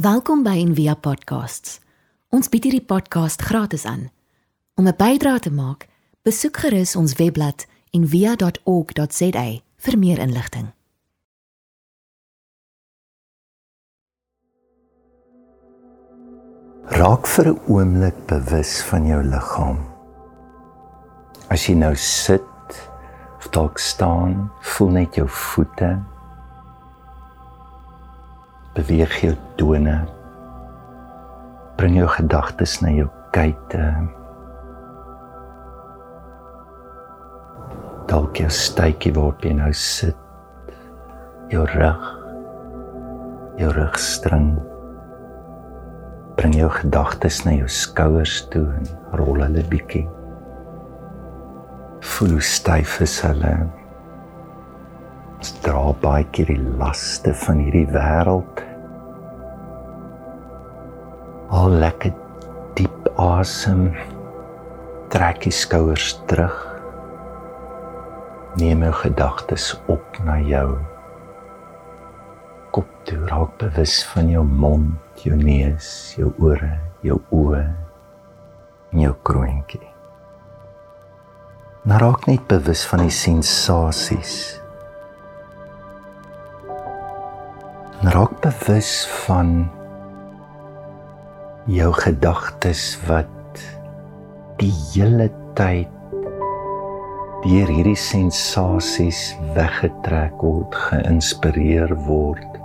Welkom by Envia Podcasts. Ons bied hierdie podcast gratis aan. Om 'n bydrae te maak, besoek gerus ons webblad en via.org.za vir meer inligting. Raak vir 'n oomblik bewus van jou liggaam. As jy nou sit of dalk staan, voel net jou voete. Beweeg jou tone. Bring jou gedagtes na jou kuite. Dalk jou stytjie waarop jy nou sit. Jou rug. Jou rugstring bring jou gedagtes na jou skouers toe en rol hulle bietjie. Voel hoe styf is hulle. Ons dra baie keer die laste van hierdie wêreld. Al lekker diep asem. Trek die skouers terug. Neem jou gedagtes op na jou kop toe, raak bewus van jou mond, jou neus, jou ore, jou oë en jou kroontjie. Nou raak net bewus van die sensasies. Nou raak bewus van jou gedagtes wat die hele tyd deur hierdie sensasies weggetrek word, geïnspireer word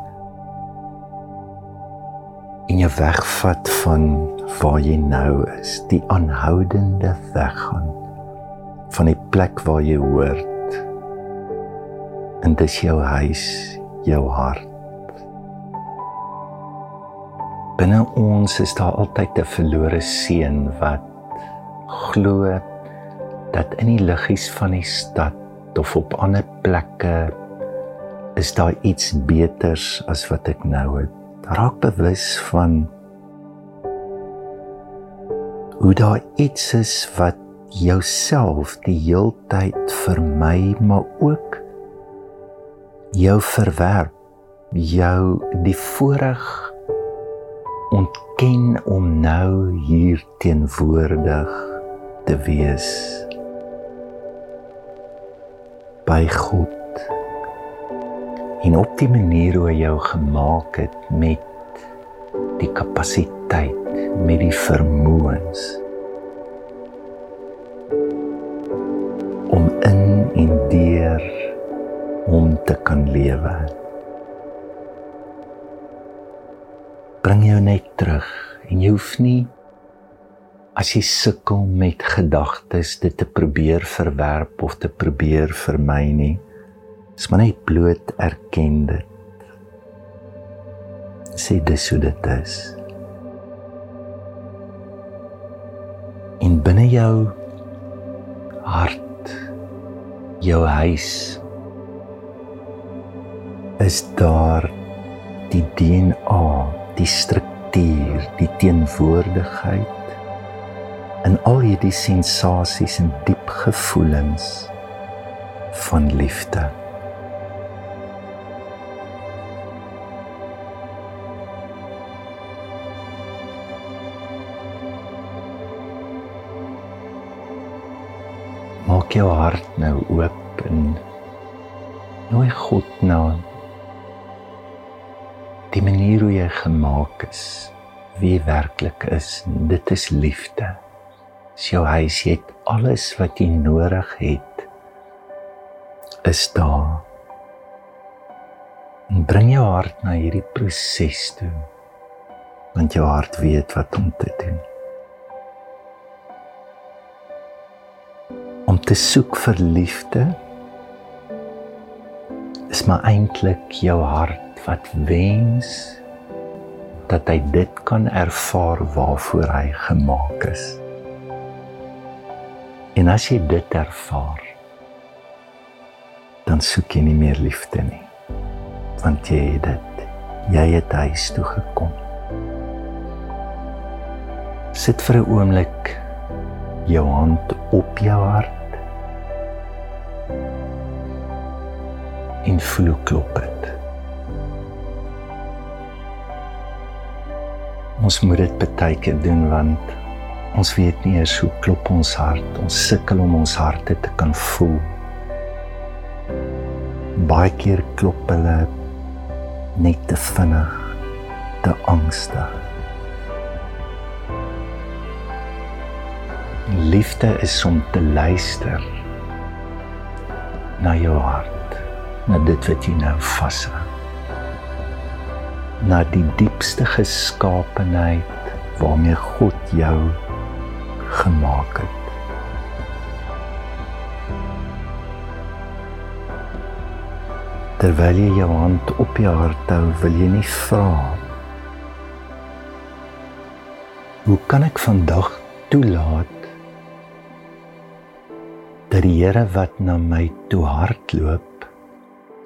en jou wegvat van waar jy nou is, die aanhoudende weggaan van die plek waar jy hoort. En dis jou huis, jou hart. Binne ons is daar altyd 'n verlore seun wat glo dat in die liggies van die stad of op ander plekke is daar iets beters as wat ek nou het. Raak bewus van hoe daar iets is wat jouself die heeltyd vermy maar ook jou verwerp jou die voorreg ontken om nou hier teenwoordig te wees by God en op die manier hoe hy jou gemaak het met die kapasiteit met die vermoëns om in en deur om te kan lewe bring jou net terug en jy hoef nie as jy sukkel met gedagtes dit te probeer verwerp of te probeer vermy nie is maar net bloot erken dit. Sê dis hoe dit is. In binne jou hart, jou huis is daar die DNA, die struktuur, die teenwoordigheid in al hierdie sensasies en diep gevoelens van liefde. maak jou hart nou oop en nooi God na die manier hoe jy gemaak is, wie werklik is. Dit is liefde. Dis jou huis, jy het alles wat jy nodig het is daar. En bring jou hart na hierdie proses toe. Want jou hart weet wat om te doen. om te soek vir liefde is maar eintlik jou hart wat wens dat hy dit kan ervaar waarvoor hy gemaak is. En as jy dit ervaar, dan soek jy nie meer liefde nie. Want jy het dit. Jy het huis toe gekom. Sit vir 'n oomblik jou hand op jou hart en voel klop dit. Ons moet dit baie keer doen want ons weet nie eers hoe klop ons hart. Ons sukkel om ons harte te kan voel. Baie keer klop hulle net te vinnig, te angstig. Liefde is om te luister na jou hart, na dit wat jy nou vashou na die diepste geskaapenheid waarmee God jou gemaak het. Terwyl jy jou hand op jou hart hou, wil jy nie vra Hoe kan ek vandag toelaat dat die Here wat na my toe hardloop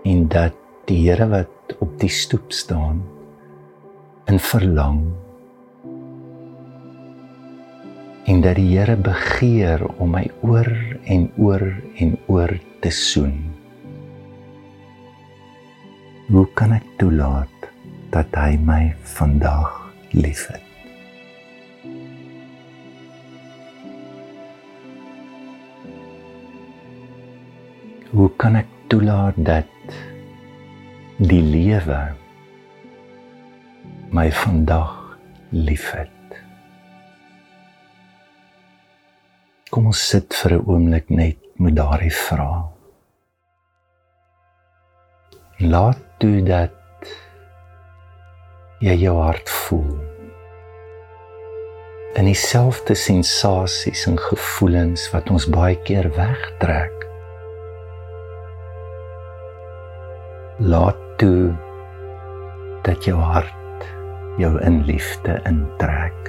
en dat die Here wat op die stoep staan in verlang en dat die Here begeer om my oor en oor en oor te soen. Hoe kan ek toelaat dat hy my vandag liefhet? Hoe kan ek toelaat dat die lewe my vandag liefhet. Kom ons sit vir 'n oomblik net met daardie vraag. Laat toe dat jy jou hart voel. En dieselfde sensasies en gevoelens wat ons baie keer wegtrek. Laat toe dat jou hart jou in liefde intrek.